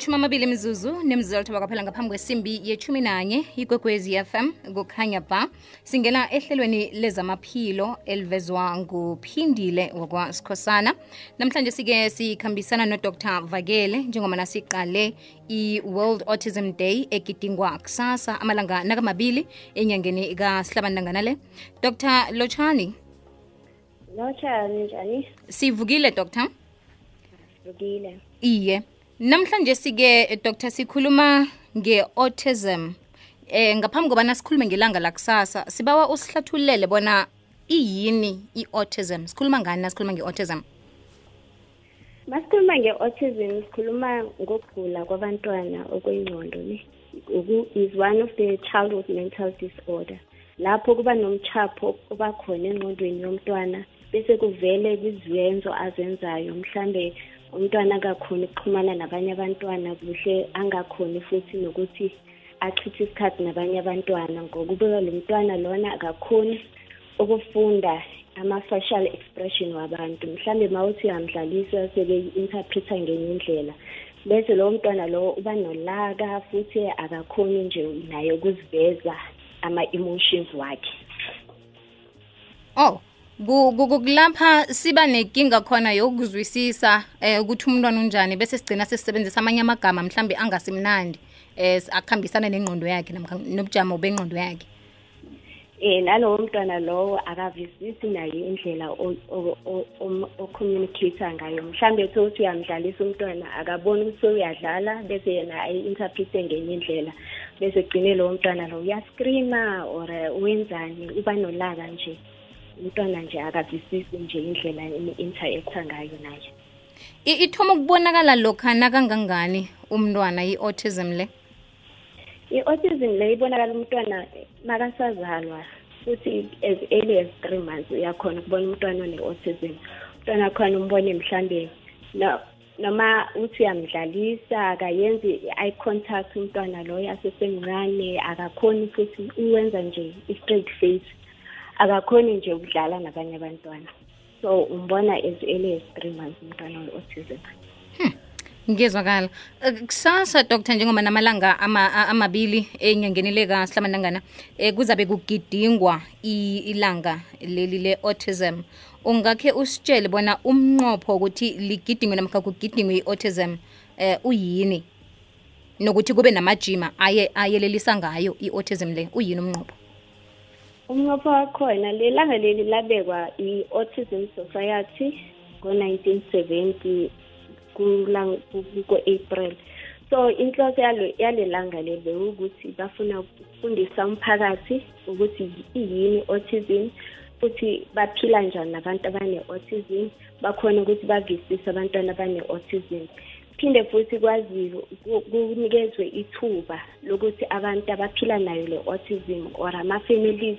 imatshumi amabili mzuzu nemzuzu kwaphela ngaphambi kwesimbi yechumi nanye ikwekwezi fm kukhanya ba singena ehlelweni lezamaphilo elivezwa nguphindile wakwasikhosana namhlanje sike sikhambisana nodr vakele njengomana siqale i-world autism day egidingwa kusasa amalanga nakamabili enyangeni kasihlabantangana le. Dr lochani Lotshani njani? sivukile dr Vukile. iye namhlanje sike dr sikhuluma nge-autism eh ngaphambi kobana sikhulume ngelanga lakusasa sibawa usihlathululele bona iyini i-autism sikhuluma ngani nasikhuluma nge-autism Masikhuluma nge-autism sikhuluma ngokugula kwabantwana okwengqondo ne. Is one of the childhood mental disorder. Lapho kuba nomchapho obakhona engqondweni yomntwana bese kuvele izenzo azenzayo mhlambe umntwana akakhoni ukuxhumana nabanye abantwana kuhle angakhoni futhi nokuthi achithe isikhathi nabanye abantwana. Ngokuba lo mntwana lona akakhoni ukufunda ama-facial expression wabantu. Mhlambe uma uthi uyamdlalisa sebe-interpreta ngenye indlela. Bese lowo mntwana lowo uba nolaka futhi akakhoni nje naye ukuziveza ama-emotions wakhe. Oh ku- ku- ku- kulapha siba nenkinga khona yokuzwisisa eh ukuthi umntwana unjani bese sigcina sesisebenzisa amanye amagama mhlambe angasimnandi eh akuhambisana nengqondo yakhe nobujamo bengqondo yakhe. Eh nalowo mntwana lowo akavisisi naye indlela o- o- o- om- ocommunicate ngayo. Mhlambe sokuthi uyamdlalisa umntwana akaboni ukuthi uyadlala bese yena ayi-interprete ngenye indlela. Bese gcine lowo mntwana lo uyascreama or wenzani uba nolaka nje. Umntwana nje akavisisi nje indlela ini-interacta ngayo naye. I- ithoma ukubonakala lokha nakangangani umntwana i-autism le? I-autism le ibonakala umntwana makasazalwa futhi as early as three months uyakhona ukubona umntwana one-autism. Umntwana akhona umbone mhlambe no- noma uthi uyamdlalisa akayenzi i-eye contact umntwana loyo asesemncane akakhoni futhi uwenza nje i-straight face. Akakhoni nje ukudlala nabanye abantwana. So umbona as early as three months umntwana we-autism ngiyezwakala. Eh, kusasa dr njengoba namalanga amabili enyangeni lekasilabantangana um kuzabe kugidingwa ilanga leli le-autism. Ungakhe usitshele bona umnqopho wokuthi ligidingwe namkha kugidingwe i-autism um uyini? Nokuthi kube namajima aye ayelelisa ngayo i-autism le uyini umnqopho umnqopho wakhona lelanga leli labekwa i-autism society ngo-1970 ku-april so inhloso yalelanga leli ukuthi bafuna ukufundisa umphakathi ukuthi iyini autism futhi baphila njani nabantu abane-autism bakhona ukuthi bavisise abantwana abane-autism. Phinde futhi kwaziwe ku- kunikezwe ithuba lokuthi abantu abaphila nayo le autism or ama-families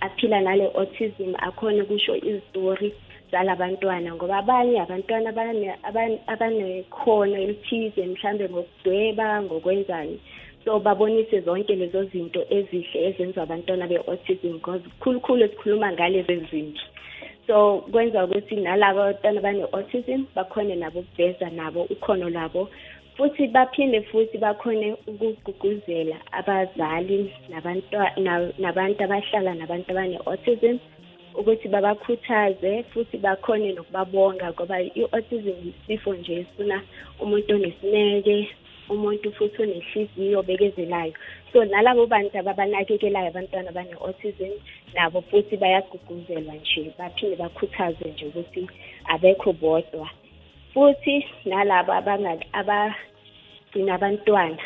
aphila nale autism akhona kusho izitori zalabantwana ngoba abanye abantwana abane- aban- abanekhono elithize mhlambe ngokudweba ngokwenzani. So babonise zonke lezo zinto ezihle ezenziwa abantwana be-autism because khulukhulu sikhuluma ngalezi zimbi so kwenza ukuthi nalabo abantwana bane-autism bakhone nabo ukuveza nabo ukhono labo futhi baphinde futhi bakhone ukugqugquzela abazali nabantwa- na- nabantu abahlala nabantu abane-autism ukuthi babakhuthaze futhi bakhone nokubabonga ngoba i-autism isifo nje esifuna umuntu onesineke umuntu futhi onenhliziyo obekezelayo. So nalabo bantu ababanakekelayo abantwana bane-autism nabo futhi bayagqugquzelwa nje baphinde bakhuthaze nje ukuthi abekho bodwa. Futhi nalabo abagcina abantwana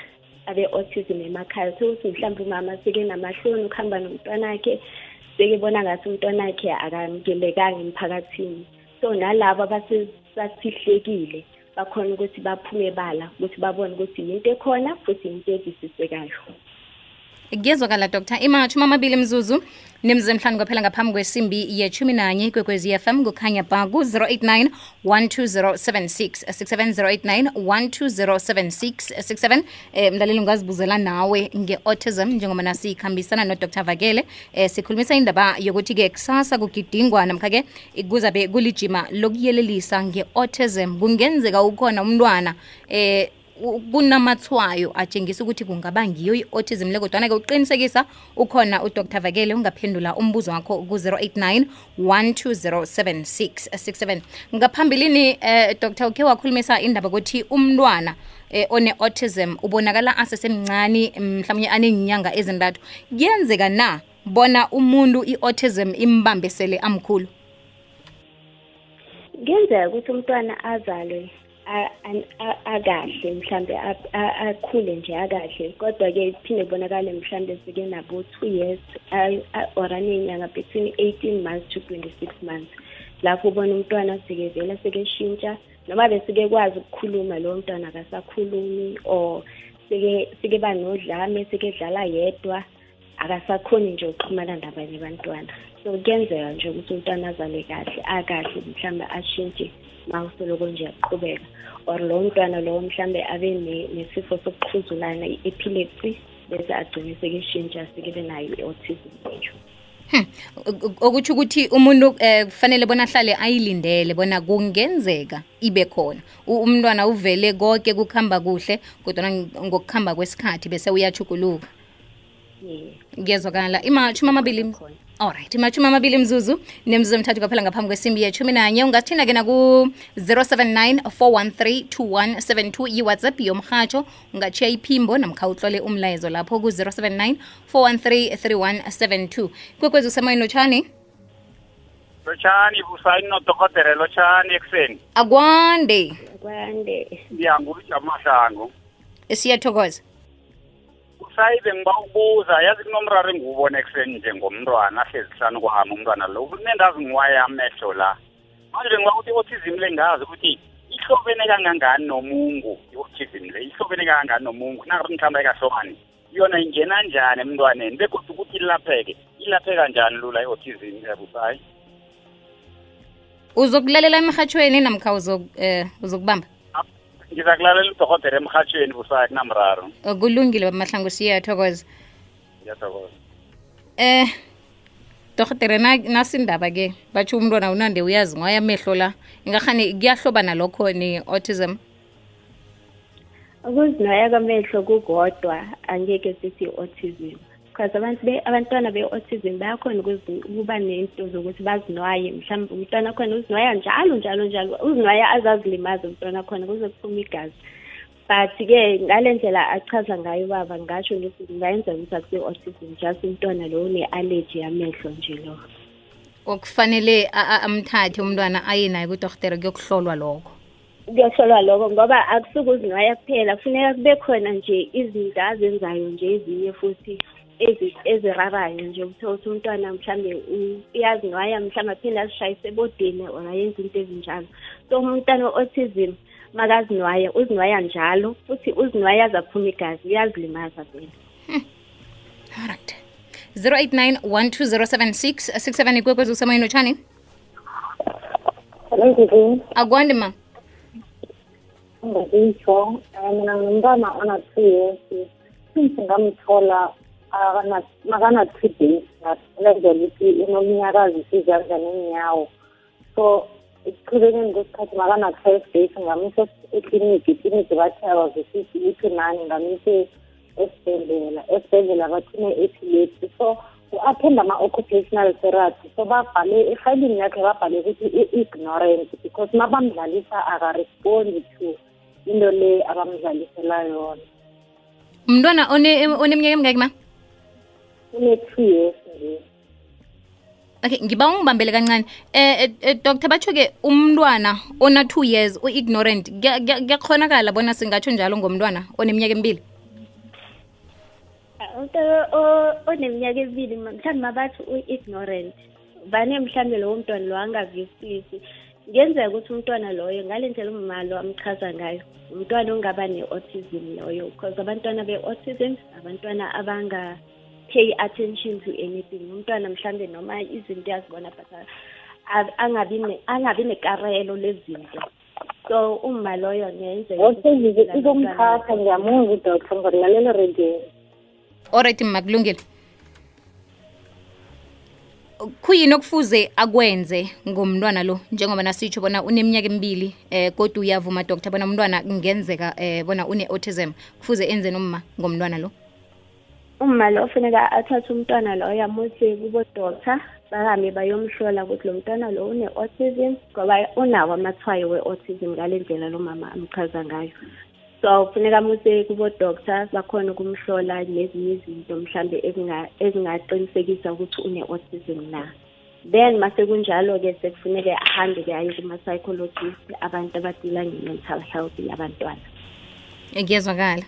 abe-autism emakhaya. Sokuthi mhlawumbe umama seke namahloni ukuhamba nomntwana wakhe sekebona ngathi umntwana wakhe akamukelekanga emphakathini. So nalabo abasesafihlekile bakhona ukuthi baphume bala ukuthi babone ukuthi yinto ekhona futhi yinto evisisekayo kuyezwakala dr imathumi amabili mzuzu nemzuzu mhlanu kwaphela ngaphambi kwesimbi yethumi nanye kwekwezi fm kukhanya ba ku-089 12076 67 12076 um mlaleli ungazibuzela nawe nge-autism njengoba nasikhambisana nodr vakele. Um sikhulumisa indaba yokuthi-ke kusasa kugidingwa namkha-ke kuzabe kulijima lokuyelelisa nge-autism. Kungenzeka ukhona umntwana um u- kunamathwayo atshengisa ukuthi kungaba ngiyo i-autism le kodwana-ke uqinisekisa ukhona udr vakele ungaphendula umbuzo wakho ku-089 1207667 ngaphambilini eh, dr ukhe wakhulumisa indaba ukuthi umntwana eh, one-autism ubonakala asesemncane mhlawumbe aneyinyanga ezintathu. Kuyenzeka na bona umuntu i-autism imbambesele amkhulu? Kuyenzeka ukuthi umntwana azalwe akahle mhlambe a- a- akhule nje akahle. Kodwa-ke phinde kubonakale mhlambe sike nabo two years a- a- or aney'nyanga between eighteen months to twenty-six months. Lapho ubona umntwana sike vele sekeshintsha noma besike kwazi ukukhuluma lowo mntwana akasakhulumi or sike sike banodlame sike dlala yedwa akasakhoni nje ukuxhumana nabanye abantwana. So kuyenzeka nje ukuthi umntwana azalwe kahle akahle mhlawumbe ashintshe. Ma usoloko nje yaqhubeka. Or lowo mntwana lowo mhlambe abe nesifo sokuqhuzulana i-epilepsy bese agcine sekeshintsha sekebe nayo i-autism leyo. Hmm. Ok- ok- okutsho ukuthi umuntu eh, kufanele bona ahlale ayilindele bona kungenzeka ibe khona. Umntwana uvele konke kukhamba kuhle kodwa ngokukhamba kwesikhathi bese uyachukuluka yeah. kuyezwakala imashumi amabili alright imashumi amabili mzuzu. Nemzuzu emithathu kwaphela ngaphambi kwesimbi yeshumi nanye. Ungathina -ke naku-079 413 2172 yiwhatsapp yomhatsho ungatshiya iphimbo namkha utlole umlayezo lapho ku-079 413 3172 kwekwezi usemoyeni lotshani lotshani busayini nodokotere lotshani ekuseni. Akwande. Akwande. Ya mahlangu. Siyathokoza usayibe ngiba ukubuza yazi kunomraro engiwubona ekuseni njengomntwana ahlezi hlanu kwami umntwana lo kunendazi ngiwaye amehlo la. Manje bengiba ukuthi i-autism le ngazi ukuthi ihlobene kangangani nomungu? I-autism le ihlobene kangangani nomungu? Nangathi mhlawumbe ayikahlobani. Yona ingena njani emntwaneni? Begodwa ukuthi ilapheke. Ilapheka njani lula? I-autism yabusayi uzokulalela emhatshweni namkha uzok, eh, uzokubamba? Ngizakulalela udokotere emhatshweni busayi kunamraro Eh, kulungile bamahlangu siyathokoza. Ngiyathokoza. Eh dorhotere na- nasindaba-ke batsho umntwana unande uyazi ngwaye amehlo la ingakhani kuyahloba nalokho ne-autism ukuzinwaya kwamehlo kukodwa angeke sithi i-autism because abantu be abantwana be-autism bayakhona ukuzi- ukuba nento zokuthi bazinwaye mhlawumbe umntwana khona uzinwaya njalo njalo njalo. Uzinwaya azazilimaza umntwana khona kuze kuphume igazi but-ke ngale ndlela achaza ngayo ubaba ngasho ngithi kungayenza ukuthi akusi-autism just umntwana lo une-allergy yamehlo nje lo. Okufanele a- a- amthathe umntwana aye naye kudorhotere kuyokuhlolwa lokho? Kuyohlolwa lokho ngoba akusuke uzinwaya kuphela kufuneka kube khona nje izinto azenzayo nje ezinye futhi. ezi- ezirarayo nje uthola ukuthi umntwana mhlawumbe u- uyazinwaya mhlawumbe aphinde azishayise ebodeni or ayenze into ezinjalo. So umntwana o-autism makazinwaya uzinwaya njalo futhi uzinwaya azaphuma igazi uyazilimaza vele. Alright 089 12076 67 ikwekwezi usemoyeni lotshani Endlini akwande ma. Ngizitsho mina ngumntwana ona-two years. Since ngamthola akana- makana-two days ngalenzela ukuthi unomnyakazi isizandla neenyawo so ekuqhubekeni kwesikhathi makana-twelve days ngamisa ekliniki ikliniki bathi abazwisisi ukuthi nani ngamise esibhedlela esibhedlela bathi ne-epilepsy. So u-attend ama-occupational therapy. So babhale efayilini yakhe babhale ukuthi i-ignorant because mabamdlalisa akarespondi to into le abamdlalisela yona. Umntwana one- oneminyaka emingaki ma une-two years nje okay ngiba ungibambele kancane. Eh, eh, eh dr batsho-ke umntwana ona-two years u-ignorant kuya- kuya- kuyakhonakala bona singatsho njalo ngomntwana oneminyaka emibili? O- oneminyaka emibili mhlawumbe mabathi u-ignorant bane mhlawumbe lowo mntwana lo angavisisi. Kuyenzeka ukuthi umntwana loyo ngale ndlela umma lo amchaza ngayo umntwana ongaba ne-autism loyo because abantwana be-autism abantwana abanga-pay attention to anything. Umntwana mhlambe noma izinto yazibona but angabi angabi nekarelo lezinto. So umma loyo ngenzeka ngiyamuza udoctor ngorilalela redeni alright ma kulungile. Kuyini okufuze akwenze ngomntwana lo? Njengoba nasitsho bona uneminyaka emibili eh kodwa uyavuma doctor bona umntwana kungenzeka eh bona une-autism. Kufuze enze nomma ngomntwana lo uma lo funeka athathe umntwana loyo amuse kubo-doctor bahambe bayomhlola ukuthi lo mntwana lo une-autism ngoba unawo amathwayo we-autism ngale ndlela lo mama amchaza ngayo. So kufuneka amuse kubo-doctor bakhona ukumhlola nezinye izinto mhlambe ezinga- ezingaqinisekisa ukuthi une-autism na. Then mase kunjalo-ke sekufuneke ahambe-ke aye kuma-psychologist abantu abadila nge-mental health yabantwana. Kuyezwakala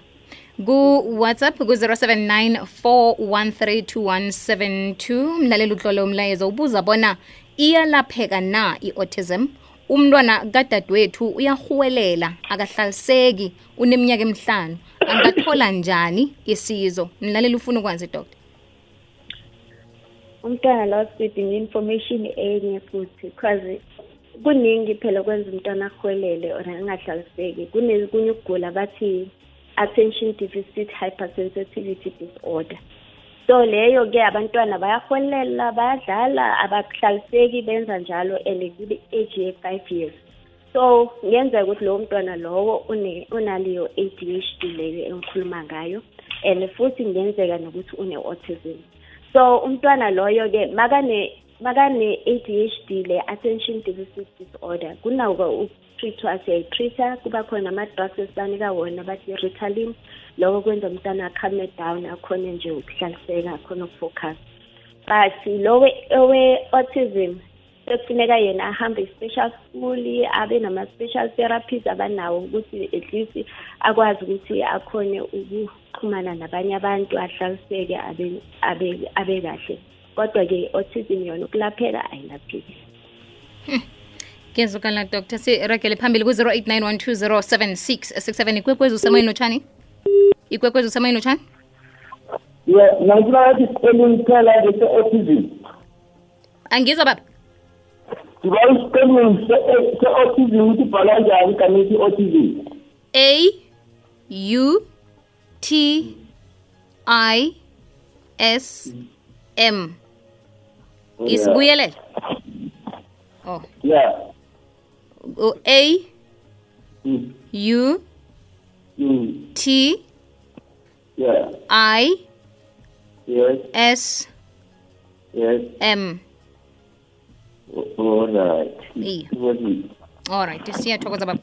ku-whatsapp ku-079 4132172 mlaleli uhlole umlayezo ubuza bona iyalapheka na i-autism? Umntwana kadadewethu uyahuwelela akahlaliseki uneminyaka emihlanu. Angathola njani isizo? Mlaleli ufuna ukwazi doktor umntwana lo sidinga information enye futhi because kuningi phela kwenza umntwana ahwelele or angahlaliseki. Kunekunye ukugula bathi attention deficit hypersensitivity disorder. So leyo ke abantwana bayahwelela bayadlala abahlaliseki benza njalo and kwi-age ye-five years. So kungenzeka ukuthi lowo mntwana lowo unaleyo ADHD leyo engikhuluma ngayo and futhi kungenzeka nokuthi une-autism so umntwana loyo-ke makane makane-ADHD le attention deficit disorder kunako ukutreatwa siyayitreat-a kuba khona ama-drugs esibanika wona bathi ritalin loko kwenza umntwana acalme down akhone nje ukuhlaliseka akhone ukufocus. But lo owe-autism sekufuneka yena ahambe i-special school abe nama-special therapies abanawo ukuthi at least akwazi ukuthi akhone ukuxhumana nabanye abantu ahlaliseke abe abe abe kahle. Kodwa-ke autism yona ukulapheka ayilapheki kezokala dr. Siragele phambili ku-089 1207667 ikwekwezi usemoyeni notshani ikwekwezi usemoyeni notshani nankinakathi isiqelungisela ngese-autism angizwa baba. Ndiba isiqelungi se-autism ukuthi ibhala njani igama elithi autism a u t i s m. Isibuyelele oh. Yeah u- a Mm, u mm, t yeah. I yes. S yes. M. Olright siyathokoza baba.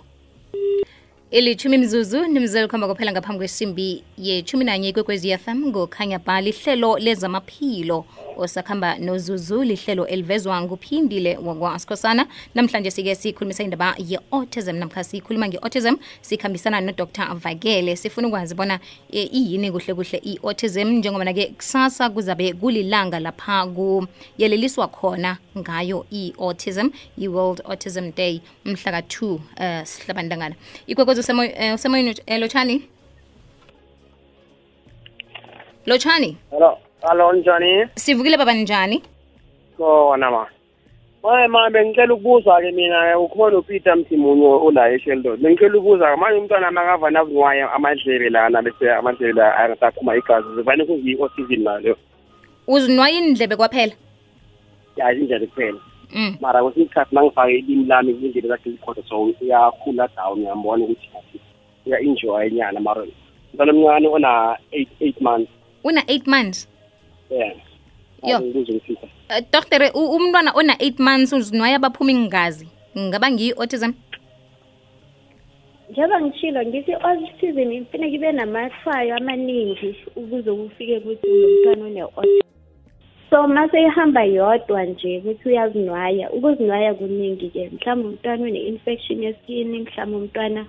Ilithumi mzuzu nimzela khomba kuphela ngaphambi kwesimbi yethumi nanye ikwekwezi yafam ngokhanya bhali ihlelo lezamaphilo osakhamba nozuzu lihlelo elivezwa nguphindile wakwasikhosana namhlanje sike sikhulumisa indaba ye-autism namkha sikhuluma nge-autism sikhambisana nodr. Vakele sifuna ukwazi bona e, iyini kuhle kuhle i-autism? Njengoba-ke kusasa kuzabe kulilanga lapha kuyeleliswa khona ngayo i-autism i-world autism day mhlaka 2 uh, sihlabantangana. Ikwekwezi usemo- uh, usemoyeni uh, lotshani? Lotshani? Hello, hello njani? sivukile baba njani Khona ma. Maye ma bengicela ukubuza ke mina ukhona uPeter Mthimunyo ola eSheldon. Bengicela ukubuza manje umntwana makava nakunwaya amadlebe lana bese amadlebe la angasaphuma igazi. Zivane kuzi autism leyo uzinwaye indlebe kwaphela Ya injalo kuphela. mm. Mara kwesinye isikhathi mangifake ilimi lami indlela zakhe likhona so iyakhula down ngiyambona ukuthi ngathi uya enjoy nyana mara umntwana omncane ona 8 8 months. una 8 months Yeah. Yo. Ngibuza ukuthi uh, doctor u- umntwana ona 8 months uzinwaya baphuma ingazi ngaba ngiyi-autism njengoba ngishilo ngithi i-autism ifuneka ibe namahlwayo amaningi ukuze kufike ukuthi lo mntwana une-autism. So mase ihamba yodwa nje ukuthi uyazinwaya ukuzinwaya kuningi-ke. Mhlawumbe umntwana une-infection yeskini mhlawumbe umntwana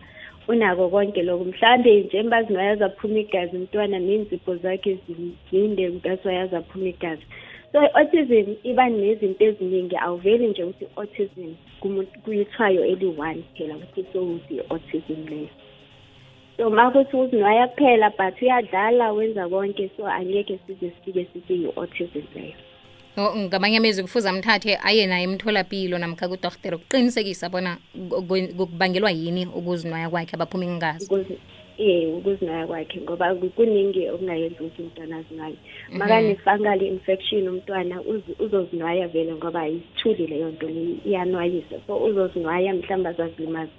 unako konke lokho mhlawumbe njengoba azinwaya zaphuma igazi umntwana ney'nzipho zakhe zinde that's why azaphuma igazi. So i-autism iba nezinto eziningi awuveli nje ukuthi i-autism kumuntu- kuyithwayo eli-one phela ukuthi sowuthi i-autism leyo. So ma kuthi uzinwaya kuphela but uyadlala wenza konke so angeke size sifike sithi yi-autism leyo. O- ngamanye amezwi kufuze amthathe aye naye emtholapilo namkha kudorhotere ukuqinisekisa bona ku- ku- kubangelwa yini ukuzinwaya kwakhe abaphuma ingazi Ukuze- eh ukuzinaya kwakhe ngoba ku- kuningi okungayenza ukuthi umntwana azinwaye. Makane-fungal infection umntwana uzi- uzozinwaya vele ngoba isithuli leyo nto leyo iyanwayisa. So uzozinwaya mhlawumbe azazilimaza.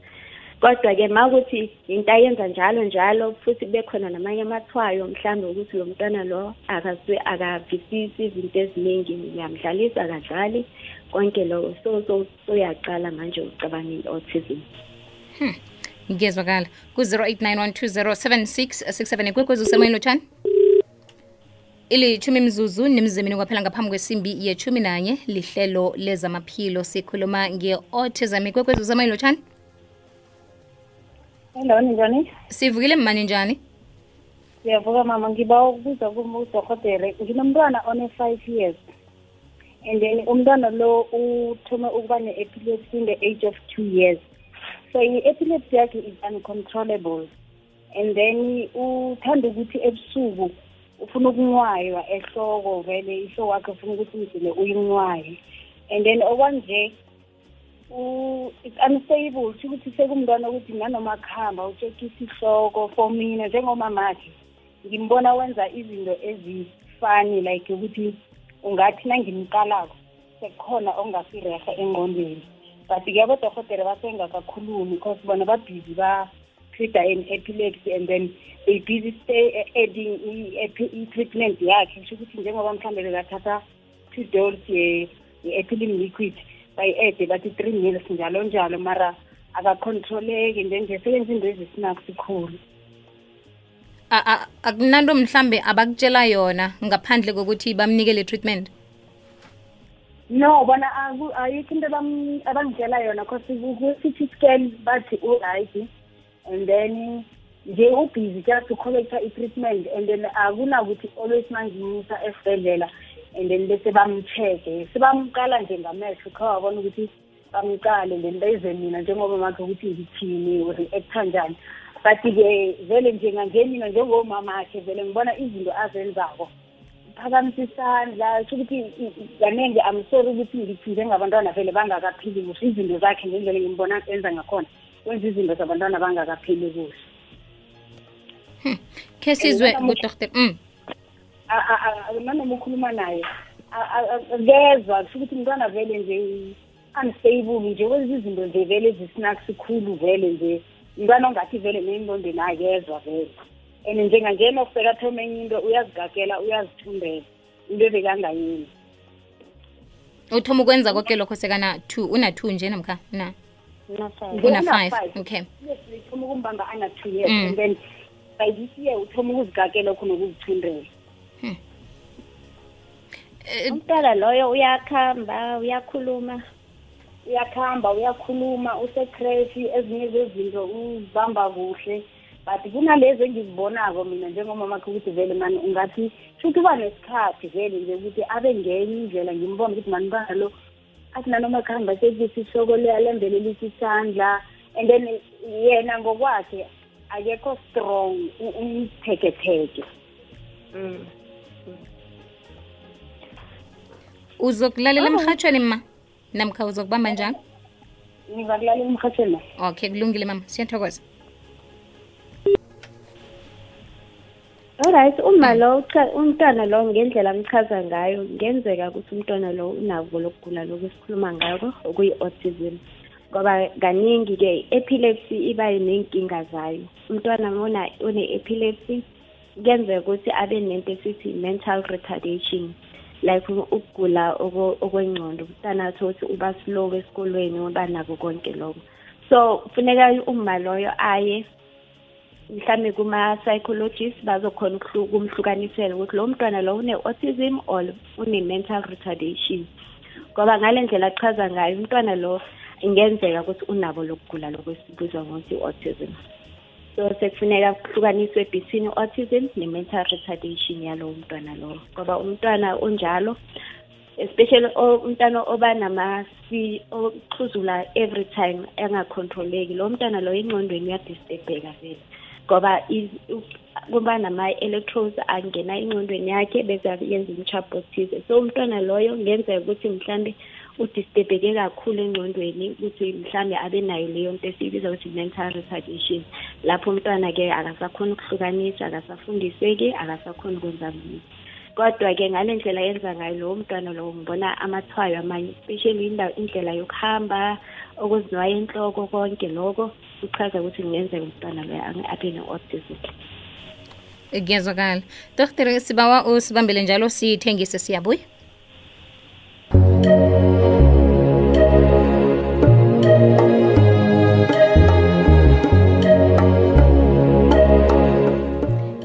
Kodwa-ke ma ukuthi into ayenza njalo njalo futhi kube khona namanye amathwayo mhlawumbe ukuthi lo mntwana lo akavisisi izinto eziningi ngiyamdlalisa akadlali konke loko so so soyaqala manje ucabanga i-autism ngiyezwakala. Ku-089 ikwekwezi usemoyeni lotshani ilithumi mzuzu nimzimini kwaphela ngaphambi kwesimbi yethumi nanye lihlelo lezamaphilo sikhuluma nge-autism. Ikwekwezi usemoyeni lotshani hello ninjani? Sivukile mmani njani siyavuka mama. Ngiba ukubuza kudokotere nginomntwana one-five years. And then umntwana lo uthome ukuba ne-epilepsy in the age of two years. So i-epilepsy yakhe is uncontrollable. And then uthanda ukuthi ebusuku ufuna ukunwaywa ehloko vele. Ihloko wakhe ufuna ukuthi umzile uyinwaye and then okwanje u- it's unstable kusho ukuthi sekumntwana ukuthi nanoma kuhamba utshekisa ihloko for mina njengomamakhe ngimbona wenza izinto ezifani like ukuthi ungathi nangimqalako sekukhona okungafireha engqondweni. But ke abodohotere basengakakhulumi because bona babhizi ba-treata an epilepsy and then they busy stay adding i-treatment yakhe kusho ukuthi njengoba mhlawumbe bekathatha two dols ye-epilim liquid bayi-ede bathi three meals njalo njalo mara akacontroleki then nje sekenza into ezisinakusikhulu A- a- akunanto mhlambe abakutshela yona ngaphandle kokuthi bamnikele treatment? No bona aku- ayikho into abam- abangitshela yona cause ku-city scan bathi u-right and then nje ubhizi just ucollecta i-treatment and then akunakuthi always mangimisa esibhedlela. And then bese bamcheck-e sebamqala nje ngamehlo kha wabona ukuthi bamqale then beze mina njengoba makhe ukuthi ngithini u-reacta njani. But-ke vele njenganje mina njengomamakhe vele ngibona izinto azenzako. Phakamisa isandla kusho ukuthi kaningi i'm sorry ukuthi ngithi njengabantwana vele bangakaphili kuhle. Izinto zakhe ngendlela ngimbona enza ngakhona wenza izinto zabantwana bangakaphili kuhle. Khe sizwe nanokuthi- kudokotela mm. Nanoma ukhuluma naye a- a- a- kezwa kusho ukuthi umntwana vele nje unstable nje wenza izinto nje vele ezisinakusikhulu vele nje. Umntwana ongathi vele nengqondweni akezwa vele. And njenganjena ofika athome enye into uyazigagela uyazithumbela into ebekangayenzi uthoma ukwenza konke lokho sekana two una-two nje namkha na Nje una-five una-five. okay. Yes uthoma ukumbamba ana-two years Mm. and then by this year uthoma ukuzigakela khona ukuzithundela. Eh, umntwana loyo uyakhamba uyakhuluma uyakuhamba uyakhuluma usecrashi ezinye zezinto uzibamba kuhle. But kunalezi engizibonako mina njengomamakhe ukuthi vele mani ungathi shuthi uba nesikhathi vele nje ukuthi abe ngenye indlela ngimbona ukuthi mani umntwana lo athi nanoma kuhamba sekisi ihloko liyalembelelisa isandla. And then yena ngokwakhe akekho strong u- umtheketheke. Mm. Uzokulalela emhatshweni ma namkha uzokubamba njani ngizakulalela emhathweni okay kulungile mama. Siyathokoza. Alright uma lo umntwana lo ngendlela amchaza ngayo ngenzeka ukuthi umntwana lo unako lokugula lokhu esikhuluma ngako okuyi-autism. Ngoba kaningi-ke i-epilepsy iba ney'nkinga zayo. Umntwana one-epilepsy kuyenzeka ukuthi abe nento esithi mental retardation like ukugula okwengqondo umntana ukuthi uba slow esikolweni uba nako konke lokho. So kufuneka uma loyo aye mhlawumbe kuma-psychologist bazokhona ukumhlukanisela ukuthi lo mntwana lo une-autism or une-mental retardation. Ngoba ngale ndlela achaza ngayo umntwana lo ingenzeka ukuthi unabo lokugula lokwesibuzwa ngokuthi i-autism so sekufuneka kuhlukaniswe between i-autism ne-mental retardation yalowo mntwana lowo ngoba umntwana onjalo especially o- umntwana oba namasi oxhuzula every time engacontroleki lo mntwana lo engqondweni uyadisturbheka vele. Ngoba is- u- kuba nama-electrodes angena engqondweni yakhe bese yenza umchapho othize. So umntwana loyo ngenzeka ukuthi mhlambe udisturbeke kakhulu engqondweni ukuthi mhlambe abe nayo leyo nto esiyibiza ukuthi mental retardation. Lapho umntwana-ke akasakhona ukuhlukanisa akasafundiseki akasakhona ukwenza lutho kodwa-ke ngale ndlela yenza ngayo lowo mntwana lowo ngibona amathwayo amanye especially indawo indlela yokuhamba okuzinwaya enhloko konke lokho kuchaza ukuthi kungenzeka umntwana loyo abe ne-autism. Kuyazwakala doktere sibawa usibambele njalo sithengise siyabuya.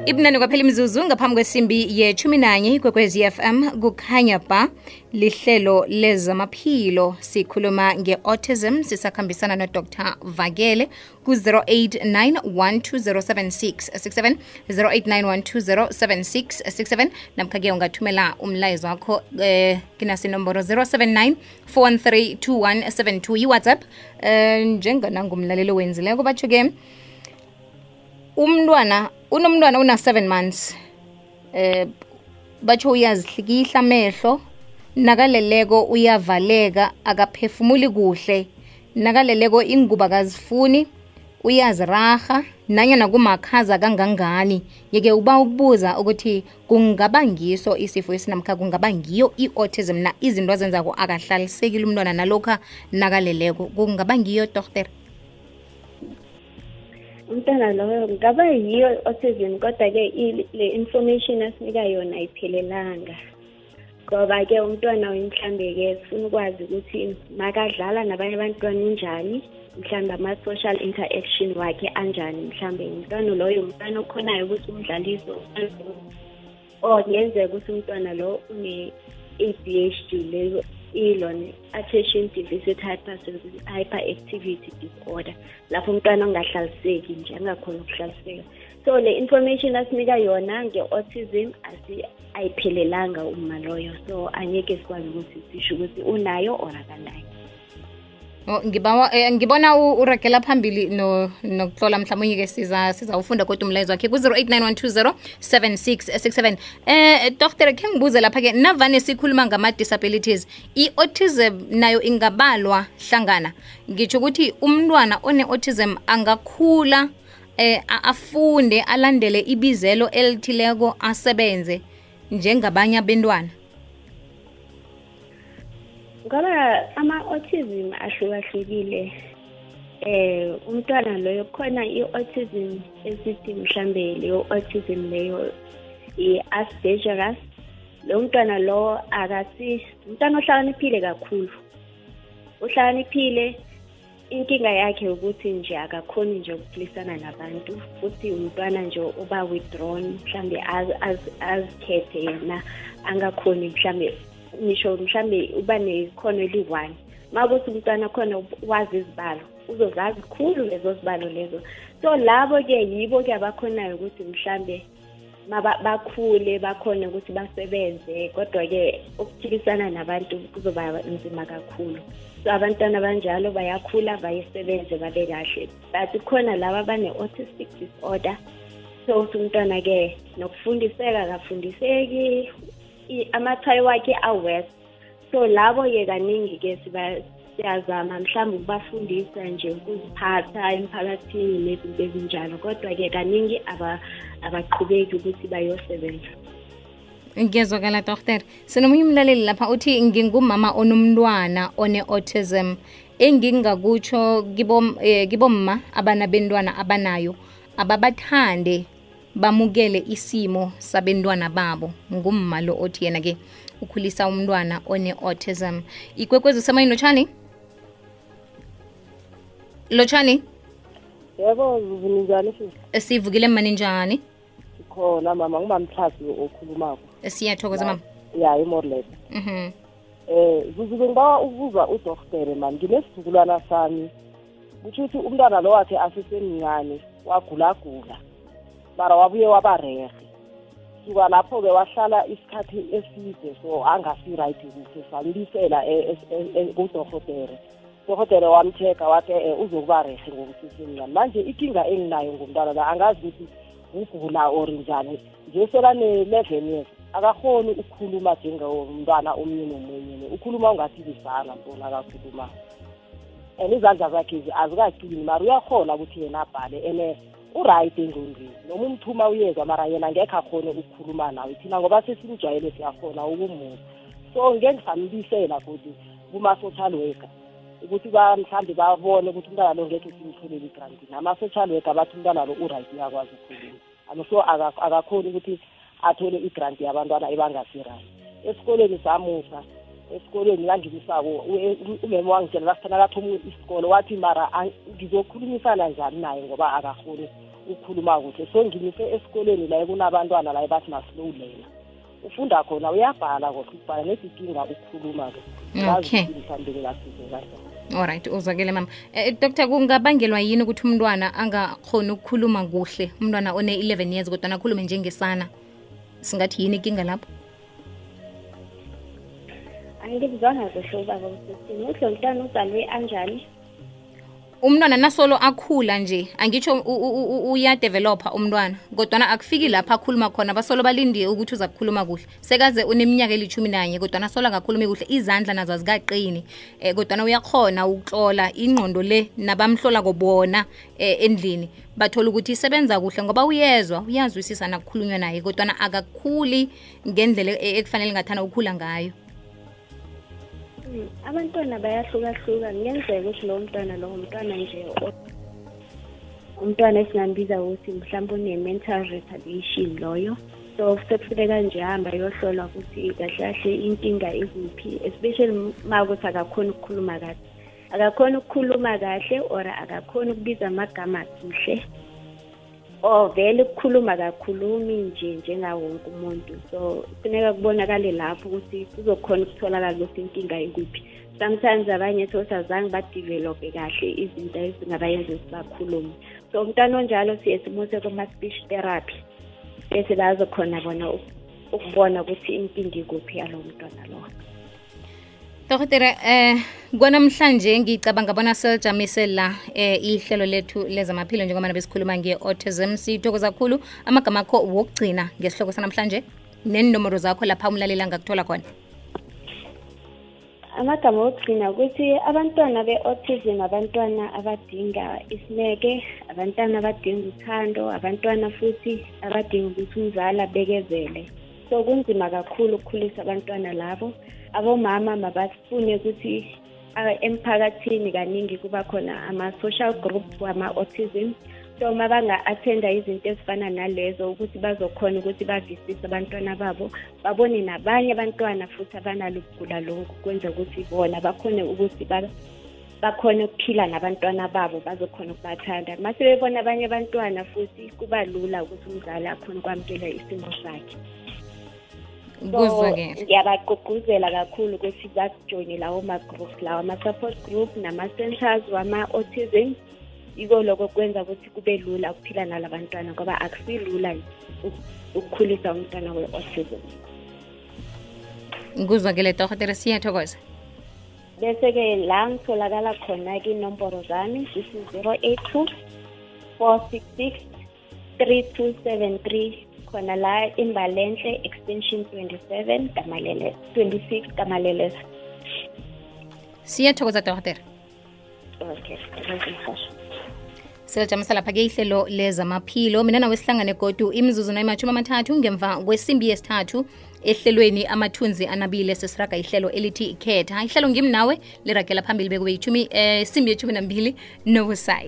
Ibunani kwaphela imzuzu ngaphambi kwesimbi yethumi nanye kwekwezi fm kukhanya ba lihlelo lezamaphilo sikhuluma nge-autism sisakhambisana nodr. Vakele ku-089 1207667 namkha-ke ungathumela umlayezo wakho eh kinasinomboro 079 413 yi-whatsapp eh njenganangumlalelo wenzileko batsho-ke umntwana unomntwana una 7 months. Eh batsho uyazihlikihla amehlo nakaleleko uyavaleka akaphefumuli kuhle nakaleleko inguba kazifuni uyaziraha nanyana kumakhaza kangangani. Yeke uba ukubuza ukuthi kungaba ngiso isifo esinamkha kungaba ngiyo i-autism na? Izinto azenzako akahlalisekile umntwana nalokha nakaleleko. Kungaba ngiyo doktere umntwana loyo ngaba yiyo autism kodwa-ke le information asinika yona ayiphelelanga. Ngoba-ke umntwana mhlambe-ke sifuna ukwazi ukuthi makadlala nabanye abantwana unjani mhlawumbe ama-social interaction wakhe anjani mhlawumbe umntwana loyo umntwana okhonayo ukuthi umdlalise or kungenzeka ukuthi umntwana lo une-a d h d leyo ilona attention deficit hyperactivity disorder lapho umntwana ongahlaliseki nje angakhona ukuhlaliseka. So le information asinika yona nge-autism ayiphelelanga uma loyo. So angeke sikwazi ukuthi sisho ukuthi unayo or akanayo. Oh, ngibawa eh, ngibona u- uragela phambili no nokuhlola mhlawumbe ke siza sizawufunda kodwa umlayezo wakhe ku-089 eh doctor khe ngibuze lapha-ke navane sikhuluma ngama-disabilities i-autism nayo ingabalwa hlangana? Ngitsho ukuthi umntwana one-autism angakhula eh afunde alandele ibizelo elithileko asebenze njengabanye abentwana ngoba ama-autism ahlukahlukile eh umntwana loyo khona i-autism esithi mhlambe leyo autism leyo i-aspergerus lo mntwana lo akasi umntwana ohlakaniphile kakhulu. Uhlakaniphile inkinga yakhe ukuthi nje akakhoni nje ukuphilisana nabantu futhi umntwana nje uba withdrawn mhlambe az- az- azikhethe yena angakhoni mhlambe ngisho mhlambe uba nekhono eli-one uma kuthi umntwana khona wazi izibalo uzozazi khulu lezo zibalo lezo. So labo-ke yibo-ke abakhonayo ukuthi mhlambe maba- bakhule bakhone ukuthi basebenze kodwa-ke ukuphilisana nabantu kuzoba nzima kakhulu. So abantwana abanjalo bayakhula bayisebenze babe kahle. But khona laba abane-autistic disorder. So uthi umntwana-ke nokufundiseka akafundiseki i- amathayi wakhe awest. So labo-ke kaningi-ke siyazama mhlawumbe ukubafundisa nje ukuziphatha emphakathini nezinto ezinjalo kodwa-ke kaningi aba- abaqhubeki ukuthi bayosebenza. Ngiyazwakala dokter sinomunye umlaleli lapha uthi ngingumama onomntwana one-autism. Engingakutsho kibom- eh, kibomma abanabentwana abanayo ababathande bamukele isimo sabentwana babo ngumma lo othi yena-ke ukhulisa umntwana one-autism ikwekwezi usemoyeni lotshani? Lotshani? Yebo zivuni njani sivukile mani njani? Khona mama. Ngumamtlhasi okhulumako. Siyathokoza mama. Ya imorlet mhm. Eh zuzube ngibawa ukuza udoktere mani nginesizukulwana sami. Kutho ukuthi umntwana lo wakhe asesemncane wagulagula mara wabuye wabarehe suka lapho-ke wahlala isikhathi eside so angasi-right kuhle sambisela e- e- e- kudorhotere udorhotere wamtheka wathi eh uzokuba rehe ngokusesemncane manje ikinga enginayo ngomntwana la angazi ukuthi ugula or njani. Nje selane-eleven years akakhoni ukukhuluma njengomntwana omunye nomunye ukhuluma ungathi lisana ntona akakhuluma and izandla zakhe azikaqini mara uyakhona ukuthi yena abhale and uright engqondweni. Noma umthuma uyezwa mara yena ngekho akhone ukukhuluma nawe thina ngoba sesimjwayele siyakhona ukumuva. So ngeke ngisamlisela futhi kuma-social worker ukuthi mhlawumbe babone ukuthi umntwana lo ngekhe simtholele igranti nama-social worker bathi umntwana lo uright uyakwazi ukukhuluma. And so akakhoni ukuthi athole igranti yabantwana ebangasi-right. Esikolweni samusa esikolweni langimisako umeme wangitshela lasithana kathoma isikolo wathi mara ngizokhulumisana njani naye ngoba akakhoni ukukhuluma kuhle. So ngimise esikolweni la kunabantwana la bathi learner. Ufunda khona uyabhala kodwa ukubhala nesikinga ukukhuluma-ke Okay. mhlawumbe ngingasize alright uzwakele mama. Eh, dr kungabangelwa yini ukuthi umntwana angakhoni ukukhuluma kuhle? Umntwana one-11 years kodwa akhulume njengesana? Singathi yini inkinga lapho? Angikuzwanga kuhle ubaba usisini umntwana uzalwe anjani? Umntwana nasolo akhula nje angitsho uyadevelopha umntwana. Kodwana akufiki lapha akhuluma khona basolo balindiye ukuthi uza kukhuluma kuhle. Sekaze uneminyaka elithumi nanye kodwana solo angakhulumi kuhle. Izandla nazo azikaqini. Um kodwana uyakhona ukutlola ingqondo le nabamhlola kobona um endlini. Bathola ukuthi isebenza kuhle ngoba uyezwa uyazwisisa nakukhulunywa naye kodwana akakhuli ngendlela e- ekufanele ngathana ukukhula ngayo abantwana bayahlukahluka kungenzeka ukuthi lowo mntwana lowo mntwana nje o- umntwana esingambiza ukuthi mhlawumbe une-mental retardation loyo. So sekufuneka nje hamba yohlolwa ukuthi kahle kahle inkinga ikuphi especially ma ukuthi akakhoni ukukhuluma kahle. Akakhoni ukukhuluma kahle or akakhoni ukubiza amagama kuhle or vele ukukhuluma kakhulumi nje njengawo wonke umuntu. So kufuneka kubonakale lapho ukuthi kuzokhona ukutholakala ukuthi inkinga ikuphi. Sometimes abanye thothi azange badevelophe kahle izinto ezingabayenza ukuthi bakhulume. So umntwana onjalo siye simuse kuma-speech therapy bese bazokhona bona uk- ukubona ukuthi inkinga ikuphi yalowo mntwana lowo Dokotela eh kwanamhlanje ngicabanga bona selijamise la eh ihlelo lethu lezamaphilo njengoba besikhuluma nge-autism. Sithokoza kakhulu amagama akho wokugcina ngesihloko sanamhlanje nenomboro zakho lapha umlaleli angakuthola khona. Amagama okugcina ukuthi abantwana be-autism abantwana abadinga isineke abantwana abadinga uthando abantwana futhi abadinga ukuthi umzali abekezele. So kunzima kakhulu ukukhulisa abantwana labo abomama mabafune ukuthi ah, emphakathini kaningi kuba khona ama-social group wama-autism. So uma banga-athenda izinto ezifana nalezo ukuthi bazokhona ukuthi bavisise abantwana babo babone nabanye abantwana futhi abanalo ukugula lokhu kwenza ukuthi bona bakhone ukuthi ba- bakhone ukuphila nabantwana babo bazokhona ukubathanda. Mase bebona abanye abantwana futhi kuba lula ukuthi umzali akhone ukwamukela isimo sakhe. So kuzwakele. ngiyabagqugquzela kakhulu ukuthi bajoyine lawo ma-groups lawo ama-support group nama-centers wama-autism. Yiko lokho kwenza ukuthi kube lula ukuphila nala bantwana ngoba akusilula uk- ukukhulisa umntwana we-autism. Kuzwakele dokotela siyathokoza. Bese-ke la ngitholakala khona-ke inomboro zami zisi-zero eight two four six six three two seven three. Khona la imbalenhle extension twenty-seven kamalele twenty-six kamaleleza siyathokoza dokotela. Okay silijamisa lapha-ke ihlelo lezamaphilo. Mina nawe sihlangane godu imizuzu nayimathumi amathathu ngemva kwesimbi yesithathu ehlelweni amathunzi anabile sesiraga ihlelo elithi khetha ihlelo ngimnawe liragela phambili bekube yithumi eh, simbi yethumi nambili nobusayi